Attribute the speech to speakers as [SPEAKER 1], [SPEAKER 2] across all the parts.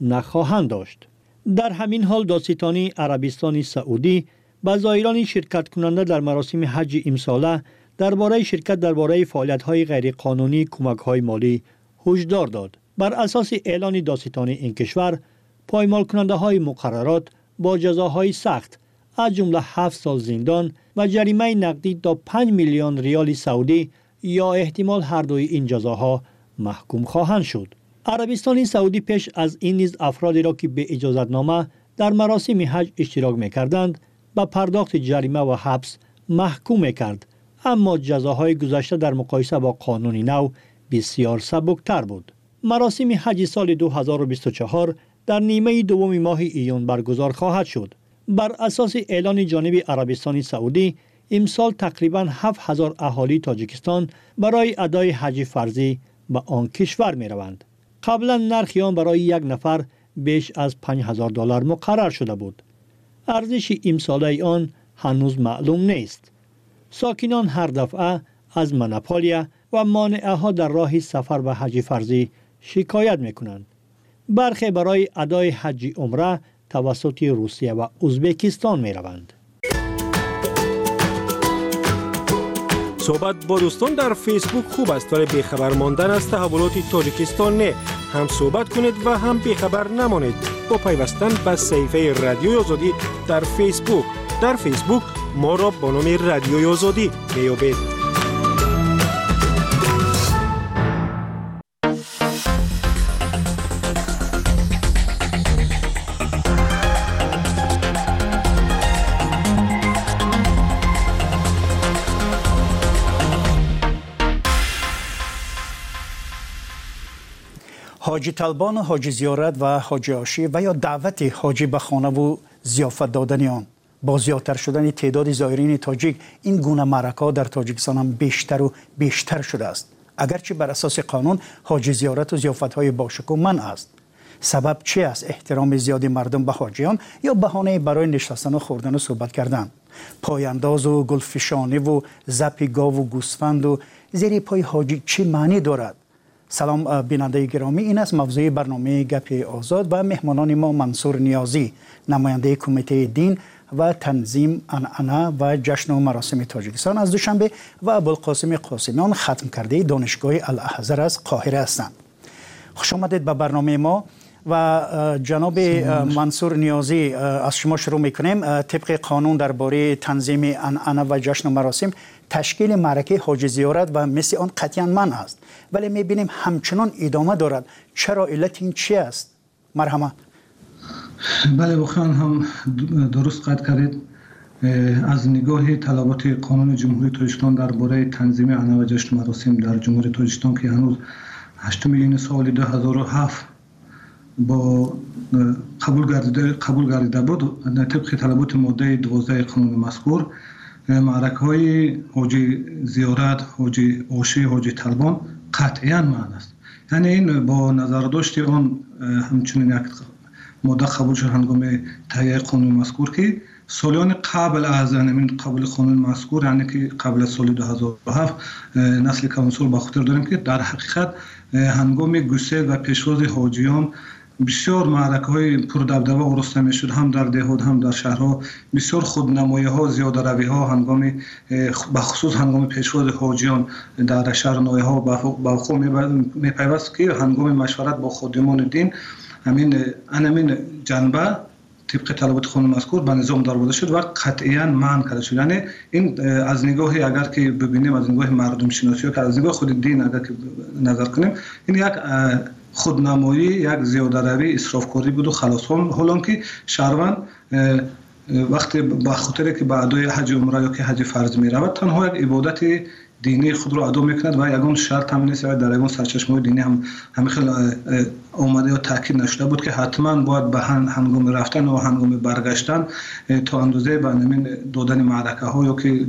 [SPEAKER 1] نخواهند داشت. در همین حال داستانی عربستان سعودی به زایران شرکت کننده در مراسم حج امساله درباره شرکت درباره فعالیت های غیر قانونی کمک های مالی هشدار داد. بر اساس اعلان داستانی این کشور پایمال کننده های مقررات با جزاهای سخت از جمله 7 سال زندان و جریمه نقدی تا 5 میلیون ریال سعودی یا احتمال هر دوی این جزاها محکوم خواهند شد. عربستان سعودی پیش از این نیز افرادی را که به اجازت نامه در مراسم حج اشتراک می کردند به پرداخت جریمه و حبس محکوم کرد اما جزاهای گذشته در مقایسه با قانون نو بسیار سبکتر بود. مراسم حج سال 2024 در نیمه دوم ماه ایون برگزار خواهد شد. بر اساس اعلان جانب عربستان سعودی امسال تقریبا 7000 اهالی تاجیکستان برای ادای حج فرضی به آن کشور می روند. قبلا نرخ آن برای یک نفر بیش از 5000 دلار مقرر شده بود. ارزش امساله آن هنوز معلوم نیست. ساکنان هر دفعه از منپالیا و مانعه ها در راه سفر به حج فرضی شکایت می کنند. برخی برای ادای حج عمره توسط روسیه و ازبکستان می روند.
[SPEAKER 2] صحبت با دوستان در فیسبوک خوب است ولی بیخبر ماندن از تحولات تاجیکستان نه هم صحبت کنید و هم بیخبر نمانید. با پیوستن به صحیفه رادیوی آزادی در فیسبوک. در فیسبوک ما را با نام رادیوی آزادی میابید
[SPEAKER 3] حاجی طلبان و حاجی زیارت و حاجی آشی و یا دعوت حاجی به خانه و زیافت دادن آن. با زیادتر شدن تعداد زائرین تاجیک این گونه مرکا در تاجیکستان هم بیشتر و بیشتر شده است. اگرچه بر اساس قانون حاجی زیارت و زیافت های باشکو من است. سبب چی است احترام زیادی مردم به حاجیان یا بهانه برای نشستن و خوردن و صحبت کردن؟ پایانداز و گلفشانی و زپی گاو و گوسفند و زیر پای حاجی چی معنی دارد؟ سلام بیننده گرامی. این است موضوع برنامه گپ آزاد و مهمانان ما منصور نیازی نماینده کمیته دین و تنظیم انعنه و جشن و مراسم تاجیکستان از دوشنبه و ابوالقاسم قاسمیان ختم کرده دانشگاه الاحزر از قاهره هستند. خوش آمدید به برنامه ما. و جناب منصور نیازی از شما شروع می‌کنیم. طبق قانون درباره تنظیم انعنه و جشن و مراسم تشکیل معرکه حاج زیارت و مثل آن قطعا من است. ولی می‌بینیم همچنان ادامه دارد. چرا علت این چی است؟ مرحمت.
[SPEAKER 4] بله بخیان هم درست قد کردید. از نگاه طلبات قانون جمهوری تاجیکستان درباره تنظیم انه و جشن مراسم در جمهوری تاجیکستان که هنوز 8 میلیون سال 2007 با قبول گردیده قبول گردیده بود طبق طلبات ماده 12 قانون مذکور معرکه های حاجی زیارت حاجی اوشی حاجی طلبان قطعا معنی است. یعنی این با نظر داشت آن همچنین یک ماده قبول شد هنگام تهیه قانون مذکور که سالیان قبل از این قبل قانون مذکور یعنی که قبل سال 2007 نسل کانسول با خاطر داریم که در حقیقت هنگام گسیل و پیشواز حاجیان بسیار معرکه های پردبدبه ارسته می شد هم در دهود هم در شهرها. بسیار خودنمایی ها زیاده روی ها هنگام بخصوص هنگام پیشواز حاجیان در شهر نایه ها با خود می پیوست که هنگام مشورت با خودمان دین همین انمین جنبه طبق طلبات خانم مذکور به نظام دار شد و قطعا من کرده شد. یعنی این از نگاه اگر که ببینیم از نگاه مردم شناسی که از نگاه خود دین اگر که نظر کنیم این یک خودنمایی یک زیاده روی اسرافکاری بود و خلاص. حالا که شهروند وقتی با خاطر که به ادای حج عمره یا که حج فرض می رود تنها یک عبادت دینی خود رو ادا می‌کند و یگان شرط هم نیست در یگان سرچشمه دینی هم همه خیلی آمده یا تاکید نشده بود که حتما باید به هنگام رفتن و هنگام برگشتن تا اندازه به نمین دادن معرکه ها یا که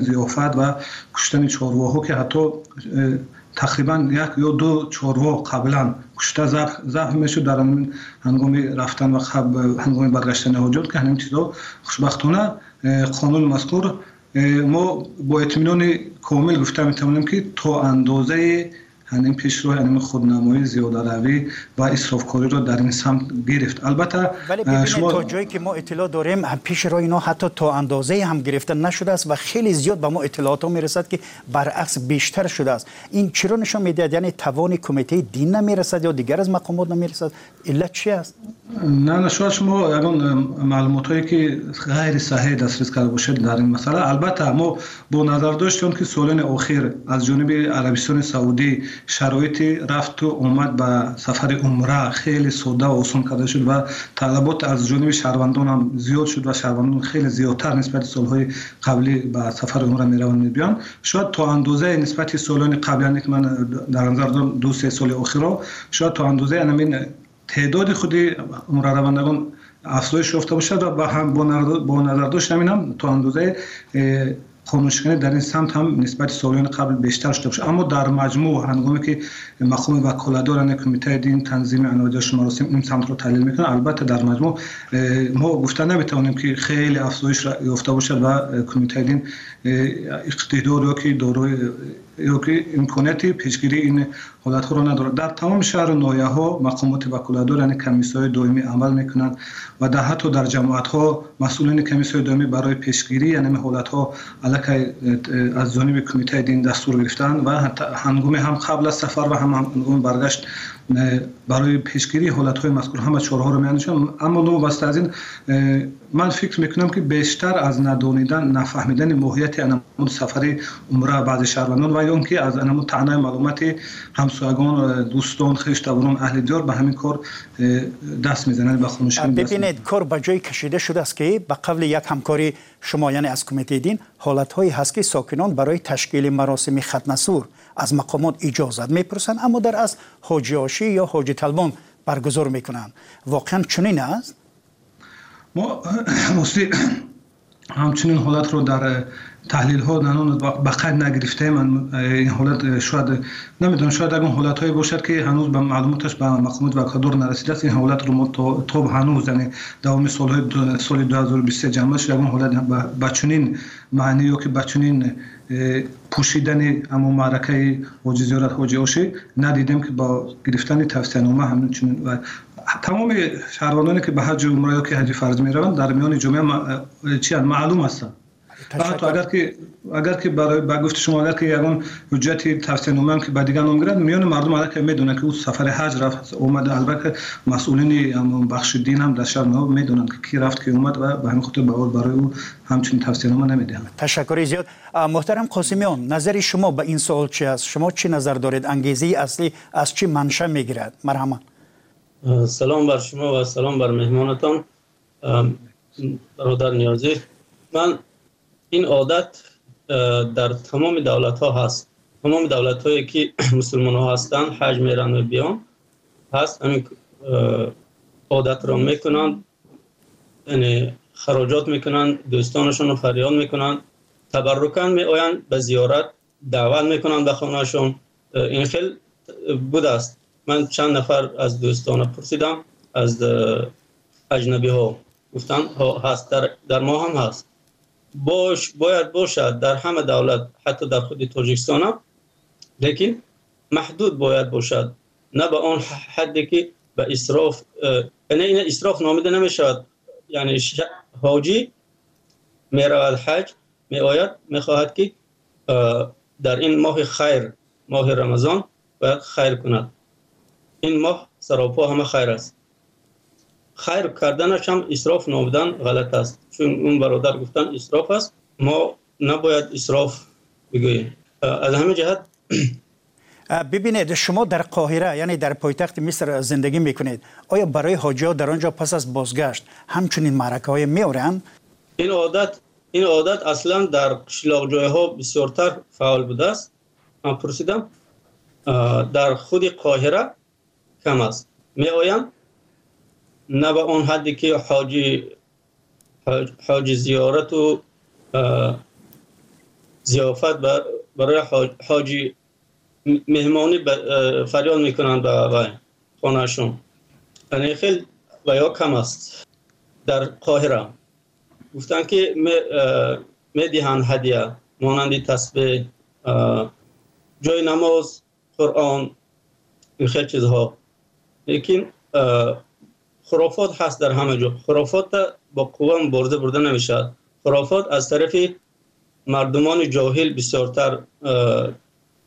[SPEAKER 4] زیافت و کشتن ها که حتی تقریبا یک یا دو چهاروا قبلا کشته ضعف می‌شد در هنگام رفتن و هنگام برگشتن حاجات که همین چیزا خوشبختانه قانون مذکور ما با اطمینان کامل گفته می‌تونیم که تا اندازه همین پیشرو همین خودنمایی زیاده روی و اسرافکاری رو در این سمت گرفت. البته
[SPEAKER 3] ولی شما تا جایی که ما اطلاع داریم پیشرو اینا حتی تا اندازه هم گرفته نشده است و خیلی زیاد به ما اطلاعات ها می‌رسد که برعکس بیشتر شده است. این چرا نشان می‌دهد؟ یعنی توان کمیته دین نمی‌رسد یا دیگر از مقامات نمی‌رسد؟ علت چی است؟
[SPEAKER 4] نه نه شاید شما یگان معلومات هایی که غیر صحیح دسترس کرده باشید در این مسئله. البته ما با نظر داشتیم که سالن اخیر از جانب عربستان سعودی شرایط رفت و اومد به سفر عمره خیلی ساده و آسان کرده شد و طلبات از جانب شهروندان هم زیاد شد و شهروندان خیلی زیادتر نسبت سالهای قبلی به سفر عمره می‌روند میبیان. شاید تا اندازه نسبت سالان قبلی که من در نظر دارم دو سه سال اخیر شاید تا اندازه همین تعداد خودی عمره روندگان افزایش یافته باشد و با هم با نظر داشت همین هم تا اندازه خاموشکنی در این سمت هم نسبت سالیان قبل بیشتر شده باشه. اما در مجموع هنگامی که مقام وکالتداران کمیته دین تنظیم انواجش مراسم این سمت رو تحلیل می‌کنه البته در مجموع ما گفته نمی‌تونیم که خیلی افزایش یافته باشه و کمیته دین اقتدار که دارای یا که امکانیت پیشگیری این حالت را ندارد. در تمام شهر و نایه ها مقامات وکالتدار یعنی کمیسیون های دائمی عمل می‌کنند و در حتی در جماعت ها مسئولین کمیسیون دائمی برای پیشگیری یعنی حالت ها علیه از جانب کمیته دین دستور گرفتن و هنگام هم قبل از سفر و هم هنگام برگشت برای پیشگیری حالت های مذکور همه چهارها رو میاندیشم. اما نو واسه از این من فکر می‌کنم که بیشتر از ندانیدن نفهمیدن ماهیت انمون سفری عمره بعض شهروندان و یا اینکه از انمون تعنای معلومات همسایگان دوستان خویشتواران اهل دیار به همین کار دست می‌زنند به خاموشی
[SPEAKER 3] ببینید کار به جای کشیده شده است که به قبل یک همکاری شما یعنی از کمیته دین حالت هایی هست که ساکنان برای تشکیل مراسم ختنسور از مقامات اجازت می‌پرسند اما در از حاجی آشی یا حاجی طلبان برگزار می‌کنند. واقعا چنین است؟
[SPEAKER 4] ما همچنین حالت رو در تحلیل ها نانون بقید نگرفته من این حالت شاید نمی‌دونم شاید اگر حالت هایی باشد که هنوز به معلوماتش به مقامات و کادر نرسیده است این حالت رو ما تو هنوز یعنی دوام سال های سال 2023 جمع شد اگر حالت بچونین معنی یا که بچونین پوشیدن اما معرکه حاجی زیارت حاجی آشی ندیدیم که با گرفتن توصیه نامه همچنین و تمام شهروندانی که به حج عمره یا که حج فرض می روند در میان جمعه چی معلوم هستند حتی اگر که اگر که برای با گفت شما اگر که یگان حجت توصیه نامه که بعد دیگه نام میان مردم اگر که می‌دونن که او سفر حج رفت اومده البته مسئولین بخش دین هم در شهر نو می‌دونن که کی رفت که اومد و به همین خاطر برای او همچنین توصیه نامه نمیدن
[SPEAKER 3] تشکر زیاد. محترم قاسمیان نظر شما به این سوال چی است؟ شما چی نظر دارید؟ انگیزه اصلی از چی منشأ می‌گیرد؟ مرحمت
[SPEAKER 5] سلام بر شما و سلام بر مهمانتان. برادر نیازی. من این عادت در تمام دولت ها هست. تمام دولت هایی که مسلمان ها هستند حج میرن و بیان هست. همین عادت را می‌کنند یعنی خراجات می‌کنند دوستانشون رو فریاد می‌کنند تبرکن می آیند به زیارت دعوت می‌کنند به خانهشون. این خیلی بود است. من چند نفر از دوستان پرسیدم از اجنبی ها گفتن هست. در, در ما هم هست. باش باید باشد در همه دولت حتی در خود تاجیکستان هم. لیکن محدود باید باشد. نه به آن حدی که به اسراف یعنی این اسراف نامیده نمی‌شود. یعنی حاجی می رود حج می آید می خواهد که در این ماه خیر ماه رمضان باید خیر کند. این ماه سراپا همه خیر است. خیر کردنش هم اسراف نامیدن غلط است. چون اون برادر گفتن اسراف است. ما نباید اسراف بگوییم. از همه جهت
[SPEAKER 3] ببینید شما در قاهره یعنی در پایتخت مصر زندگی می‌کنید. آیا برای حاجی در آنجا پس از بازگشت همچنین معرکه های میورن
[SPEAKER 5] این عادت این عادت اصلا در شلاق جای ها بسیارتر فعال بوده است. من پرسیدم در خود قاهره کم است. می آیم نه به اون حدی که حاجی حاجی زیارت و زیافت برای حاجی مهمانی فریاد می‌کنند به خانهشون. یعنی خیلی و یا کم است در قاهره. گفتن که می دهند هدیه مانندی تسبیح جای نماز قرآن این خیلی چیزها. لیکن خرافات هست در همه جا. خرافات با قوه برده برده نمی‌شد خرافات از طرف مردمان جاهل بسیارتر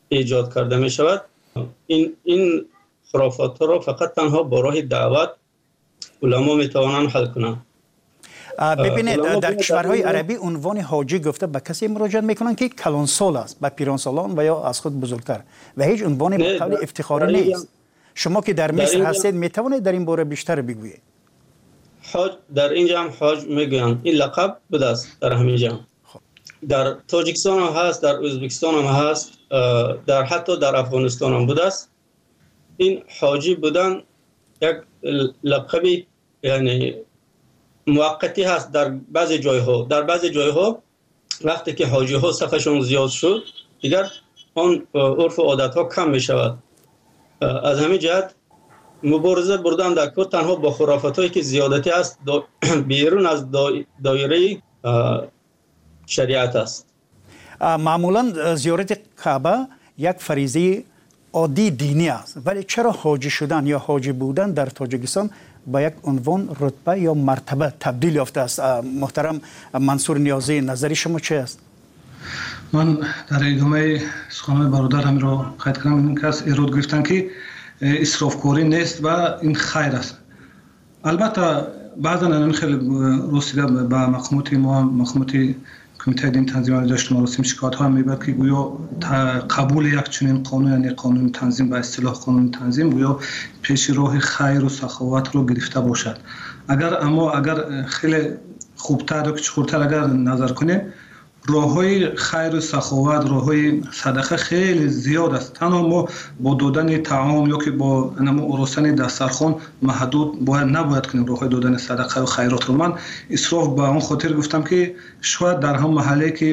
[SPEAKER 5] ایجاد کرده می شود این, این خرافات را فقط تنها با راه دعوت علما می توانند حل کنند.
[SPEAKER 3] ببینید در کشورهای عربی عنوان حاجی گفته به کسی مراجعه می‌کنن که کلان سال است به پیران سالان و یا از خود بزرگتر. و هیچ عنوان به قول افتخاری نیست. شما که در مصر هستید می‌توانید در این باره بیشتر بگویید.
[SPEAKER 5] حاج در اینجا هم حاج می‌گویند. این لقب بوده است در همین جمع خب. در تاجیکستان هم هست در ازبکستان هم هست در حتی در افغانستان هم بوده است. این حاجی بودن یک لقبی یعنی موقتی هست در بعضی جای ها در بعضی جای ها وقتی که حاجی ها صفشون زیاد شد دیگر آن عرف و عادت ها کم می شود از همین جهت مبارزه بردن در کار تنها با خرافت هایی که زیادتی است بیرون از دایره شریعت است.
[SPEAKER 3] معمولا زیارت کعبه یک فریضه عادی دینی است. ولی چرا حاجی شدن یا حاجی بودن در تاجیکستان با یک عنوان رتبه یا مرتبه تبدیل یافته است؟ محترم منصور نیازی نظری شما چه است؟
[SPEAKER 4] من در ادامه سخنان برادر همین را قید کنم این کس ایراد گرفتن که اسرافکاری نیست و این خیر است. البته بعضا این خیلی رسیده به مقامات ما مقامات کمیته دین تنظیم داشت مراسم شکایت ها می‌برد که گویا قبول یک چنین قانون یعنی قانون تنظیم به اصطلاح قانون تنظیم گویا پیش راه خیر و سخاوت رو گرفته باشد. اگر اما اگر خیلی خوبتر و چخورتر اگر نظر کنیم راه های خیر و سخاوت راه های صدقه خیلی زیاد است. تنها ما با دادن تعام یا که با نمو ارسن دسترخوان محدود باید نباید کنیم راه های دادن صدقه و خیرات رو. من اصراف به اون خاطر گفتم که شاید در هم محله که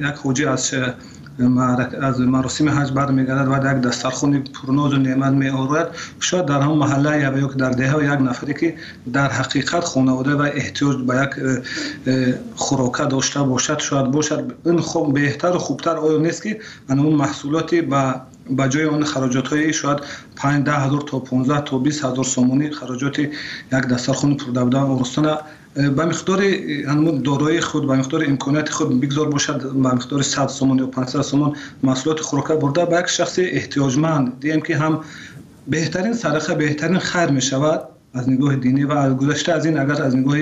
[SPEAKER 4] یک حوجه از مراسم حج برمیگردد و یک دسترخوان پرناز و نعمت می آورد شاید در هم محله یا یک در دهه و یک نفری که در حقیقت خانواده و احتیاج به یک خوراکه داشته باشد شاید باشد. این خوب بهتر و خوبتر آیا نیست که اون محصولاتی به با جای اون خراجات های شاید 5 هزار تا 15 تا 20 هزار سومونی خراجات یک دسترخوان پردوده ارستان به مقدار دارایی خود به مقدار امکانات خود بگذار باشد به مقدار 100 سومون یا 500 سومون محصولات خوراکه برده. به یک شخص احتیاجمند دیم که هم بهترین صدقه بهترین خیر می شود از نگاه دینی و از گذشته از این اگر از نگاه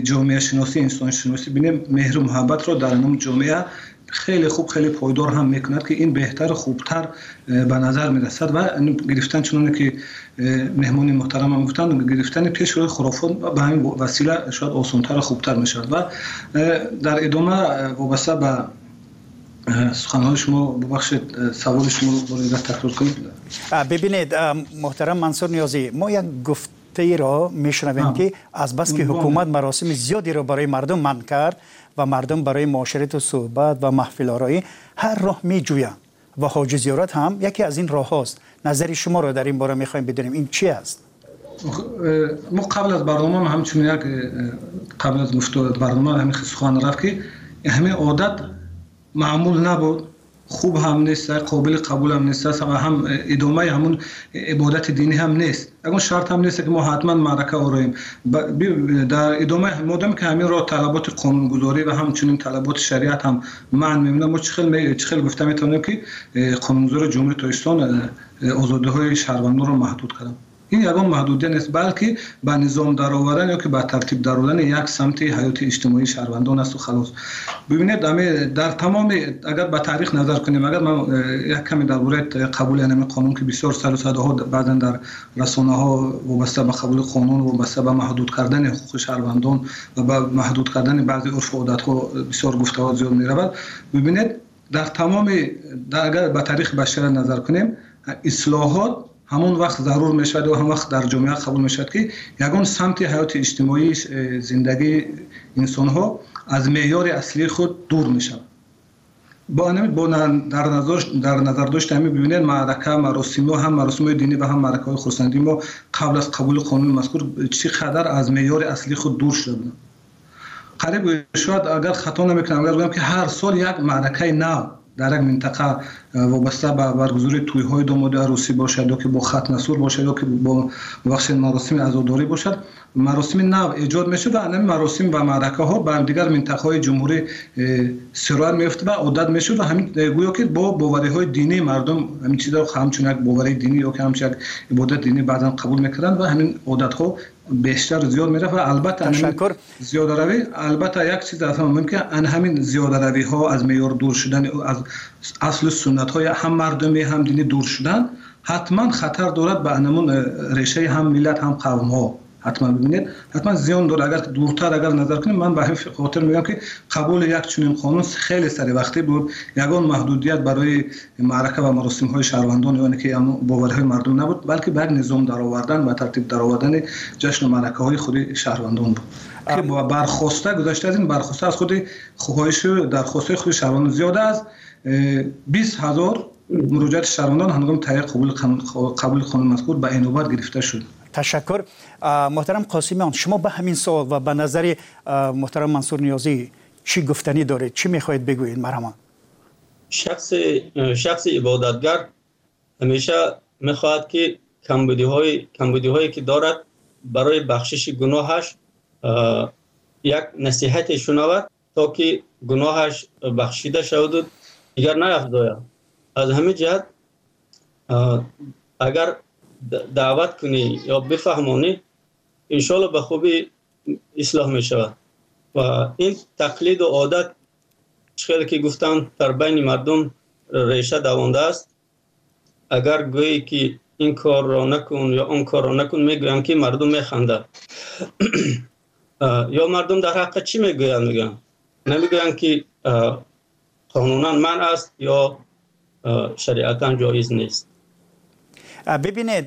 [SPEAKER 4] جامعه شناسی انسان شناسی بینیم مهر و محبت را در نام جامعه خیلی خوب خیلی پایدار هم می‌کند که این بهتر خوبتر به نظر می‌رسد و گرفتن چون که مهمون محترم هم گفتن گرفتن پیش روی خرافات به همین وسیله شاید آسانتر خوبتر می‌شد و در ادامه وابسته به سخنهای شما ببخشید سوال شما رو تکرار کنید.
[SPEAKER 3] ببینید محترم منصور نیازی ما یک گفته را میشنویم که از بس که حکومت مراسم زیادی را برای مردم من کرد و مردم برای معاشرت و صحبت و محفل آرایی هر راه می جویند و حاج زیارت هم یکی از این راه هاست. نظر شما رو در این باره می‌خوایم بدونیم. این چی است؟
[SPEAKER 4] ما قبل از برنامه همچنین یک قبل از گفتار برنامه همین سخن رفت که همه عادت معمول نبود. خوب هم نیست قابل قبول هم نیست. و هم ادامه همون عبادت دینی هم نیست. اگر شرط هم نیست که ما حتما معرکه آراییم در ادامه مادام که همین را طلبات قانونگذاری و همچنین طلبات شریعت هم من میمونم ما چخیل چخیل گفته می‌تونیم که قانونگذار جمهوری تاجیکستان آزادی های شهروندان رو محدود کردم. این یگان محدودیت نیست بلکه به نظام درآوردن یا که به ترتیب درآوردن یک سمت حیات اجتماعی شهروندان است و خلاص. ببینید در تمام اگر به تاریخ نظر کنیم اگر من یک کمی درباره قبول این قانون که بسیار سر و ها بعدا در رسانه ها وابسته به قبول قانون وابسته به محدود کردن حقوق شهروندان و به محدود کردن بعضی عرف و عادت ها بسیار گفته ها زیاد می رود ببینید در تمام در اگر به تاریخ بشر نظر کنیم اصلاحات همون وقت ضرور می شود و هم وقت در جامعه قبول می شود که یگان سمت حیات اجتماعی زندگی انسان ها از معیار اصلی خود دور می شود با با در نظر در نظر داشت همین ببینید معرکه مراسم و هم مراسم دینی و هم معرکه خرسندی ما قبل از قبول قانون مذکور چقدر از معیار اصلی خود دور شده قریب شاید اگر خطا نمی‌کنم اگر بگم که هر سال یک معرکه نو در یک منطقه وابسته به برگزاری توی های داماد عروسی باشد یا که با ختم سور باشد یا که با بخش مراسم عزاداری باشد مراسم نو ایجاد میشه و این مراسم و معرکه ها به دیگر منطقه های جمهوری سرایت میفته و عادت میشه و همین گویا که با باوری های دینی مردم همین چیزا همچون یک باوری دینی یا که همچون یک عبادت دینی بیشتر زیاد میره و البته
[SPEAKER 3] تشکر
[SPEAKER 4] زیاده روی البته یک چیز اصلا ممکن ان همین زیاده روی ها از معیار دور شدن از اصل سنت های هم مردمی هم دینی دور شدن حتما خطر دارد به انمون ریشه هم ملت هم قوم ها حتما ببینید. حتما زیان داره. اگر دورتر اگر نظر کنیم من به خاطر میگم که قبول یک چنین قانون خیلی سری وقتی بود. یگان محدودیت برای معرکه و مراسم های شهروندان یعنی که باورهای مردم نبود بلکه به نظام درآوردن و ترتیب درآوردن جشن و معرکه های خود شهروندان بود. که با برخواسته گذشته از این برخواسته از خود خواهش درخواسته خود شهروندان زیاده از 20 هزار مراجعت شهروندان هنگام تایید قبول قانون مذکور به این گرفته شد.
[SPEAKER 3] تشکر. محترم قاسمیان شما به همین سوال و به نظر محترم منصور نیازی چی گفتنی دارید چی می‌خواهید بگویید مرحبا
[SPEAKER 5] شخص شخص عبادتگر همیشه می‌خواهد که کمبودی های کمبودی هایی که دارد برای بخشش گناهش یک نصیحت شنود تا که گناهش بخشیده شود دیگر نیفزاید از همین جهت اگر دعوت کنی یا بفهمانی انشالله به خوبی اصلاح می شود و این تقلید و عادت خیلی که گفتن در بین مردم ریشه دوانده است. اگر گویی که این کار را نکن یا اون کار را نکن می‌گوین که مردم میخنده یا مردم در حق چی می‌گوین میگن نمی‌گوین که قانونا من است یا شریعتا جایز نیست.
[SPEAKER 3] ببینید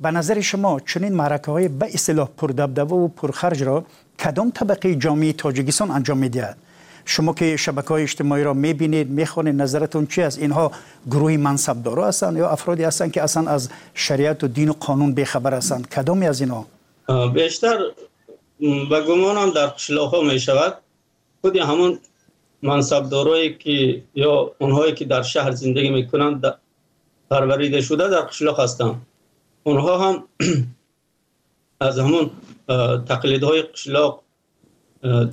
[SPEAKER 3] به نظر شما چنین معرکه های به اصطلاح پردبدبه و پرخرج را کدام طبقه جامعه تاجیکستان انجام می‌دهد؟ شما که شبکه های اجتماعی را می‌بینید می‌خوانید نظرتون چی است؟ اینها گروه منصبدارا هستند یا افرادی هستند که اصلا از شریعت و دین و قانون بخبر هستند؟ کدامی از اینها؟
[SPEAKER 5] بیشتر به گمانم در قشلاق ها می شود خودی همون منصبدارایی که یا اونهایی که در شهر زندگی می‌کنند پروریده شده در قشلاق هستند اونها هم از همون تقلیدهای قشلاق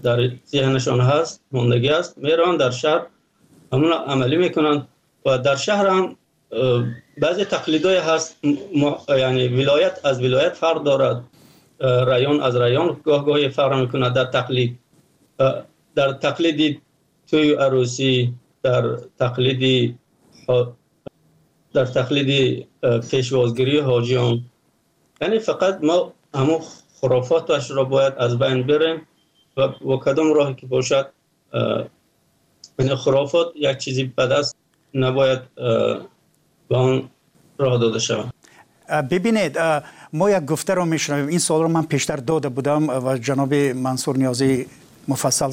[SPEAKER 5] در ذهنشان هست موندگی است میران در شهر همون عملی می‌کنند و در شهر هم بعضی تقلیدهای هست یعنی ولایت از ولایت فرق دارد. رایون از رایون گاه گاهی فرق می‌کنه در تقلید. در تقلید توی عروسی در تقلید در تقلید پیشوازگیری حاجیان. یعنی فقط ما همون خرافاتش را باید از بین بریم و, و کدام راهی که باشد این خرافات یک چیزی بد است نباید به آن راه داده شود.
[SPEAKER 3] ببینید ما یک گفته رو میشنویم. این سوال رو من پیشتر داده بودم و جناب منصور نیازی مفصل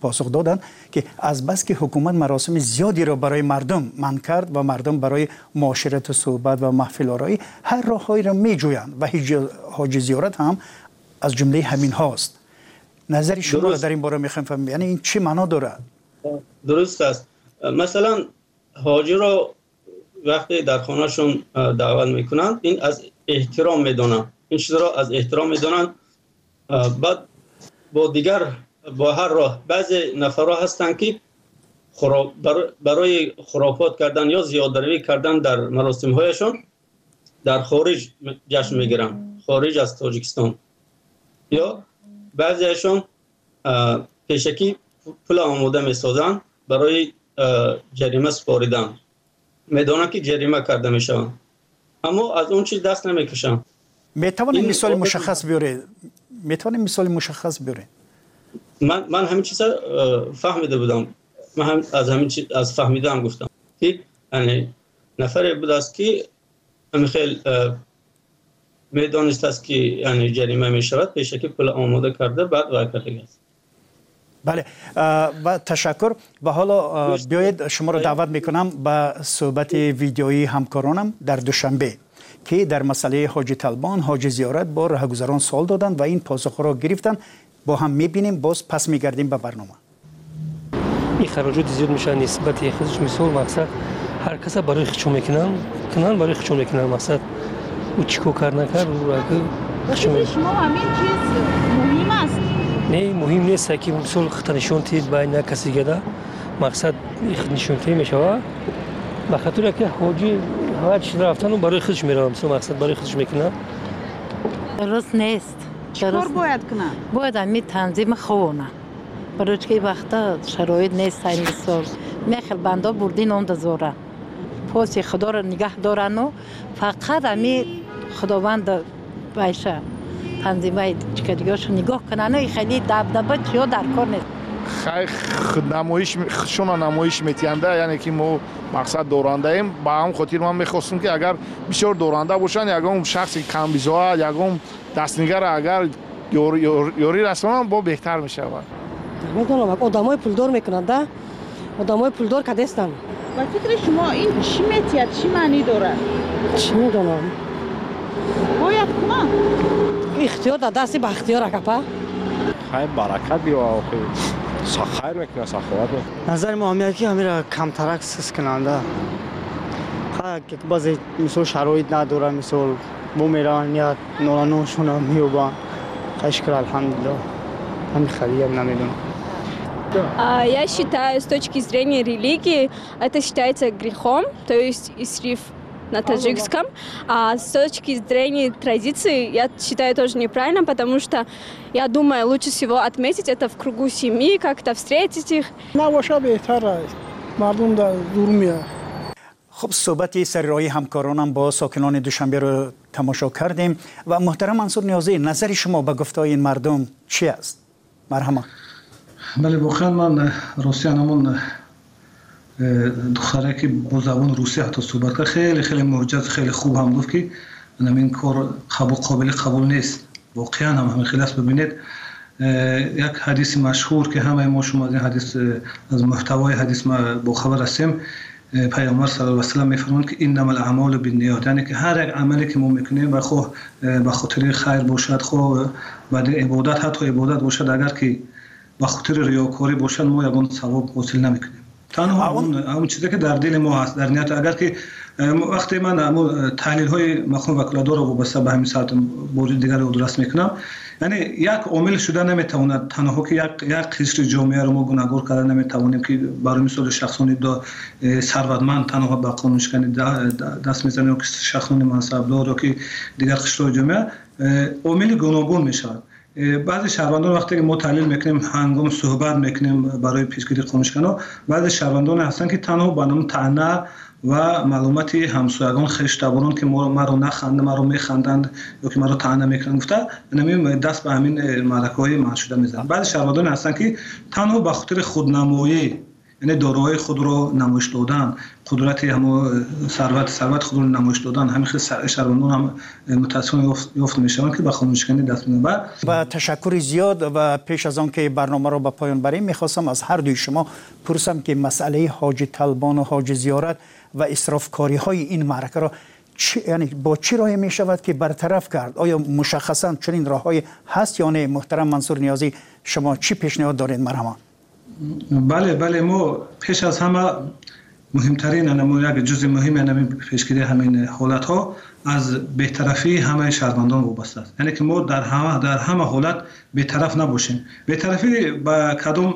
[SPEAKER 3] پاسخ دادن که از بس که حکومت مراسم زیادی را برای مردم من کرد و مردم برای معاشرت و صحبت و محفل آرایی هر راههایی را می جویند و حاج زیارت هم از جمله همین هاست. نظری شما در این باره می‌خوایم فهمیم یعنی این چی معنا داره؟
[SPEAKER 5] درست است. مثلا حاجی را وقتی در خانهشون دعوت می‌کنند این از احترام می‌دونن این چیز را از احترام می‌دونن بعد با دیگر با هر راه. بعضی نفرها هستند که برای خرافات کردن یا زیادروی کردن در مراسم هایشان در خارج جشن می‌گیرن. خارج از تاجیکستان. یا بعضیشان پیشکی پول آموده می‌سازن برای جریمه سپاریدن. می‌دانن که جریمه کرده میشن اما از اون چیز دست نمی‌کشن.
[SPEAKER 3] می‌توانید مثال مشخص بیاره می‌توانید مثال مشخص بیاره
[SPEAKER 5] من من همین چیزا فهمیده بودم. من هم از همین چیز از فهمیدم گفتم. که یعنی نفر بود است که همین خیلی می‌دانست است که یعنی جریمه می شود پیش که پول آماده کرده بعد وای کرده است.
[SPEAKER 3] بله. و تشکر. و حالا بیایید شما رو دعوت می‌کنم به صحبت ویدیویی همکارانم در دوشنبه که در مسئله حاج طلبان حاج زیارت با رهگذران سوال دادن و این پاسخ را گرفتن با هم می‌بینیم باز پس میگردیم به برنامه.
[SPEAKER 6] این خراجات زیاد میشه نسبت خودش مثال مقصد. هر کس برای خچون می‌کنن کنن برای خچون می‌کنن. مثلا او چیکو کار نکرد او
[SPEAKER 7] را شما همین چیز مهم است.
[SPEAKER 6] نه مهم نیست. که مثل خط نشون تید بین کسی گده. مقصد نشون تید میشه. به خاطر که حاجی هر چی رفتن و برای خودش میرم مثل مقصد برای خودش می‌کنه
[SPEAKER 7] درست نیست.
[SPEAKER 8] чикор бояд кунад?
[SPEAKER 7] Бояд ҳами танзими хона барои чӣ ки вақта шароит нест ҳай мисол мехел бандо бурдин он дозора поси худоро нигаҳ дорану фақат ҳами худованд байша танзимаи чикадигиашо нигоҳ канану хеле дабдаба чиё дар кор нест шуна намоиш
[SPEAKER 9] метиҳанда яъне ки мо мақсад дорандаем. Ба ҳам хотир ман мехостам ки агар бисёр доранда бошанд ягон шахси камбизоат ягон дастнигара агар ёрӣ расонанд бо беҳтар мешавад медонам одамои пулдор мекунанд да?
[SPEAKER 10] Одамои пулдор кадестанд ба фикри шумо ин чӣ
[SPEAKER 8] метиҳад чӣ маънӣ дорад? Чӣ медонам? Бояд кунанд ихтиёр
[SPEAKER 10] дар дасти
[SPEAKER 8] бахтиёр акапа
[SPEAKER 10] хай баракат биёахи به اختیار اکپا
[SPEAKER 9] خیلی برکت بیو خیر میکنه سخاوت
[SPEAKER 11] نظر ما همیه که همین را کمترک سس کننده که بعضی مثل شرایط نداره مثل بو میرن یا نورانوشون هم میوبان خشکر الحمدلله همین خیلی نمیدونم
[SPEAKER 12] Я считаю, с точки зрения религии, это считается грехом, то есть исриф на таджикском. А с точки зрения традиции, я считаю тоже неправильно, потому что я думаю, лучше всего отметить это в кругу семьи, как-то встретить их.
[SPEAKER 3] خب صحبت سررای همکارانم با ساکنان دوشنبه رو تماشا کردیم و محترم منصور نیازی نظر شما به گفتای این مردم چی است؟ مرحمه
[SPEAKER 4] بله واقعا من روسیانمون دختره که با زبان روسی حتی صحبت کرد خیلی خیلی معجز خیلی خوب هم گفت که این کار قبول قابل قبول نیست. واقعا هم همین خیلی است ببینید یک حدیث مشهور که همه ما شما از این حدیث از محتوای حدیث ما با خبر هستیم پیامبر صلی الله علیه و سلم میفرمایند که انما الاعمال بالنیات یعنی که هر یک عملی که ما می‌کنیم به خو به خاطر خیر باشد خو بعد عبادت حتی عبادت باشد اگر که به خاطر ریاکاری باشد ما یگان ثواب حاصل نمی‌کنیم. تنها اون اون چیزی که در دل ما هست. در نیت اگر که وقتی من تحلیل های مفهوم وکالتدار رو وابسته به همین ساعت بوری دیگر رو درست می‌کنم. یعنی یک عامل شده نمی‌تواند تنها که یک یک قشر جامعه رو ما گناهگار کرده نمی‌توانیم که برای مثال شخصانی دا ثروتمند تنها به قانون شکنی دست می‌زنه یا شخصانی منصبدار یا که دیگر قشر جامعه عامل گوناگون می‌شود. بعضی شهروندان وقتی که ما تحلیل می‌کنیم هنگام صحبت می‌کنیم برای پیشگیری قانونشکنان بعضی شهروندان هستن که تنها به نام تنه و معلومات همسایگان خشتبانان که ما رو نخنده ما رو میخندند یا که ما رو تعنه می‌کنند. گفته نمیم دست به همین معرکه های منشوده میزن بعضی شهروندان هستن که تنها به خاطر خودنمایی یعنی داروهای خود رو نمایش دادن قدرت همو ثروت ثروت خود رو نمایش دادن. همین خیلی شهروندان هم متاسفانه یافت میشن که به خاموشکنی دست میدن.
[SPEAKER 3] با تشکر زیاد و پیش از آن که برنامه رو به پایان بریم می‌خواستم از هر دوی شما پرسم که مسئله حاج طلبان و حاج زیارت و اسرافکاری های این معرکه را چی، یعنی با چی راهی می شود که برطرف کرد؟ آیا مشخصا چنین راههایی هست یا نه؟ محترم منصور نیازی شما چی پیشنهاد دارید؟ مرحبا.
[SPEAKER 4] بله بله ما پیش از همه مهمترین نمو یک جز مهم همین پیشگیری همین حالت ها از بهطرفی همه شهروندان وابسته است. یعنی که ما در همه در همه حالت بهطرف نباشیم. بهطرفی با کدوم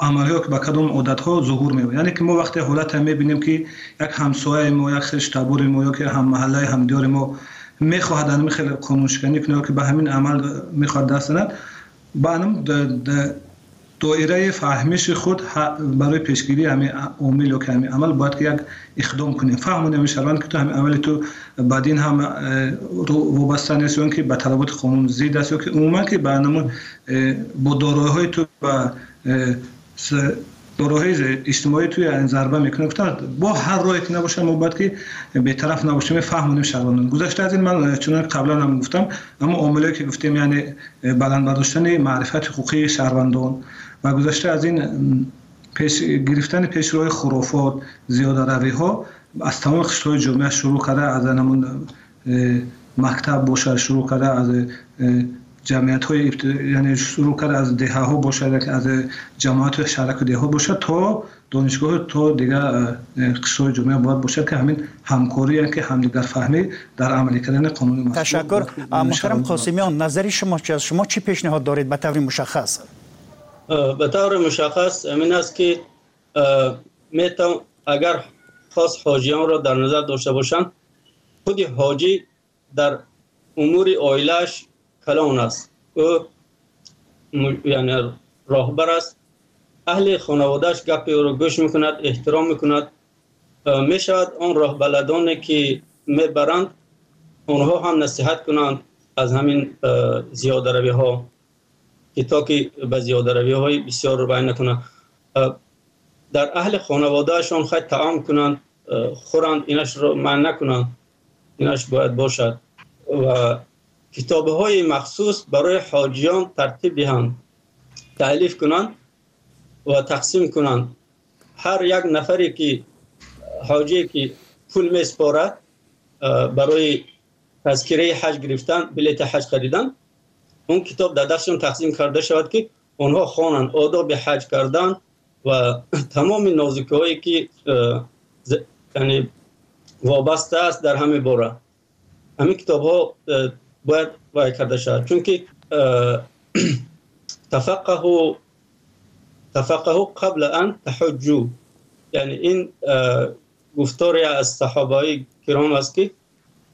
[SPEAKER 4] عملی که با کدوم عادت ها ظهور می‌بینه یعنی که ما وقتی حالت هم می‌بینیم که یک همسایه ما یک خش تبور ما یا که هم محله همدیار ما می‌خواهد همین خیلی قانون شکنی کنه که به همین عمل می‌خواد دست ند با دایره فهمش خود برای پیشگیری همین عامل همین عمل باید که یک اقدام کنیم. فهمونیم شروان که تو همین عمل تو بعدین هم وابسته نیست یا که به طلبات قانون زید است یا که عموما که برنامه با دارایی تو با داروهای اجتماعی توی این ضربه می‌کنه. گفتن با هر راهی که نباشه ما باید که به طرف نباشیم. فهمونیم شهروندان گذشته از این من چون قبلا هم گفتم اما عاملی که گفتیم یعنی بلند برداشتن معرفت حقوقی شهروندان. و گذشته از این پیش گرفتن پیشروهای خرافات زیاده روی ها از تمام قشرهای جامعه شروع کرده از همون مکتب باشه شروع کرده از جمعیت های یعنی شروع کرده از ده ها باشه از جماعت شرک ده ها باشه تا دانشگاه تا دیگه قشر جامعه باید باشد که همین همکاری که همدیگر فهمی در عملی کردن قانون
[SPEAKER 3] تشکر. محترم قاسمیان نظر شما چی شما چی پیشنهاد دارید؟ به طور مشخص.
[SPEAKER 5] به طور مشخص امین است که میتون اگر خاص حاجیان را در نظر داشته باشند خود حاجی در امور آیلش کلان است. او یعنی راهبر است. اهل خانوادهش گپ او را گوش می‌کند احترام می‌کند. می‌شود آن راه بلدانی که می‌برند اونها هم نصیحت کنند از همین زیاده روی ها که زیاده روی های بسیار رو نکنند در اهل خانوادهشان خیلی تعام کنند خورند اینش رو من نکنند اینش باید باشد. و کتاب های مخصوص برای حاجیان ترتیب دهند تعلیف کنند و تقسیم کنند هر یک نفری که حاجی که پول میسپارد برای تذکره حج گرفتن بلیت حج خریدن اون کتاب در دستشون تقسیم کرده شود که اونها خوانند آداب حج کردن و تمام نازکی هایی که یعنی وابسته است در همه باره همین کتاب ها باید وای کرده شود چون که تفقه تفقه قبل ان تحجو یعنی این گفتاری از صحابه کرام است که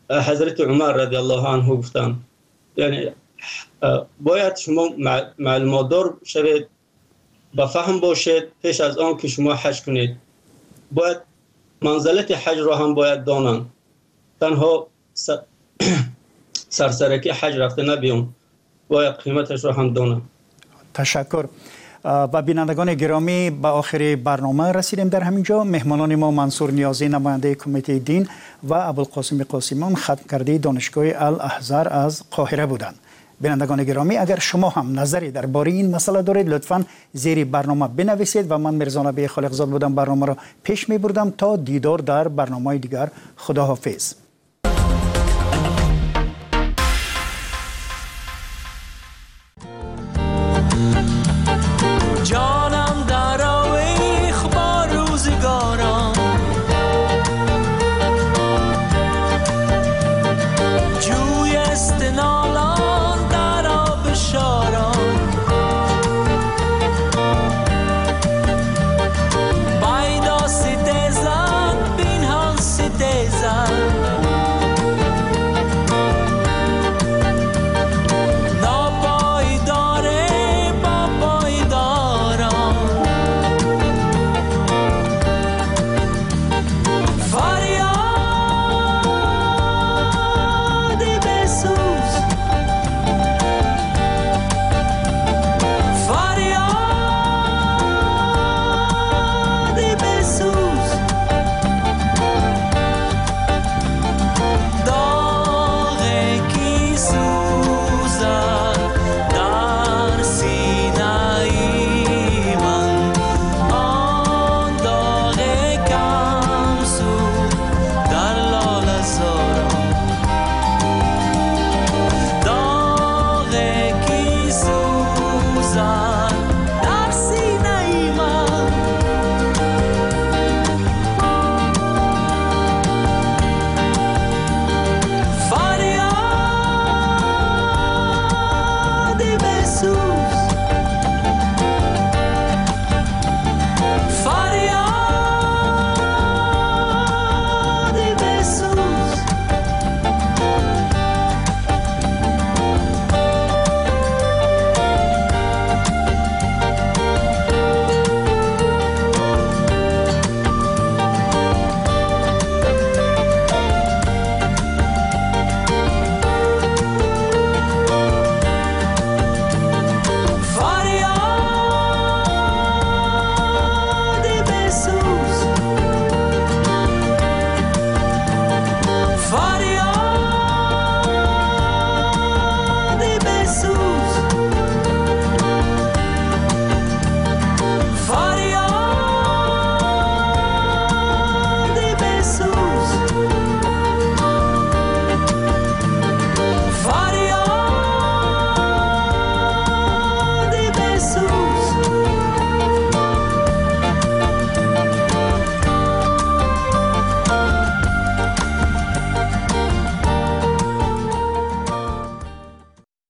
[SPEAKER 5] حضرت عمر رضی الله عنه گفتن یعنی باید شما معلومات دار شوید با فهم باشید پیش از آن که شما حج کنید. باید منزلت حج را هم باید دانند تنها سرسرکی حج رفته نبیون. باید قیمتش را هم دانند
[SPEAKER 3] تشکر. و بینندگان گرامی به آخر برنامه رسیدیم در همینجا مهمانان ما منصور نیازی نماینده کمیته دین و ابوالقاسم قاسمیان ختم کرده دانشگاه الاحزار از قاهره بودند. بینندگان گرامی اگر شما هم نظری درباره این مسئله دارید لطفا زیر برنامه بنویسید و من مرزا نبی خالقزاد بودم برنامه را پیش می بردم تا دیدار در برنامه دیگر. خداحافظ.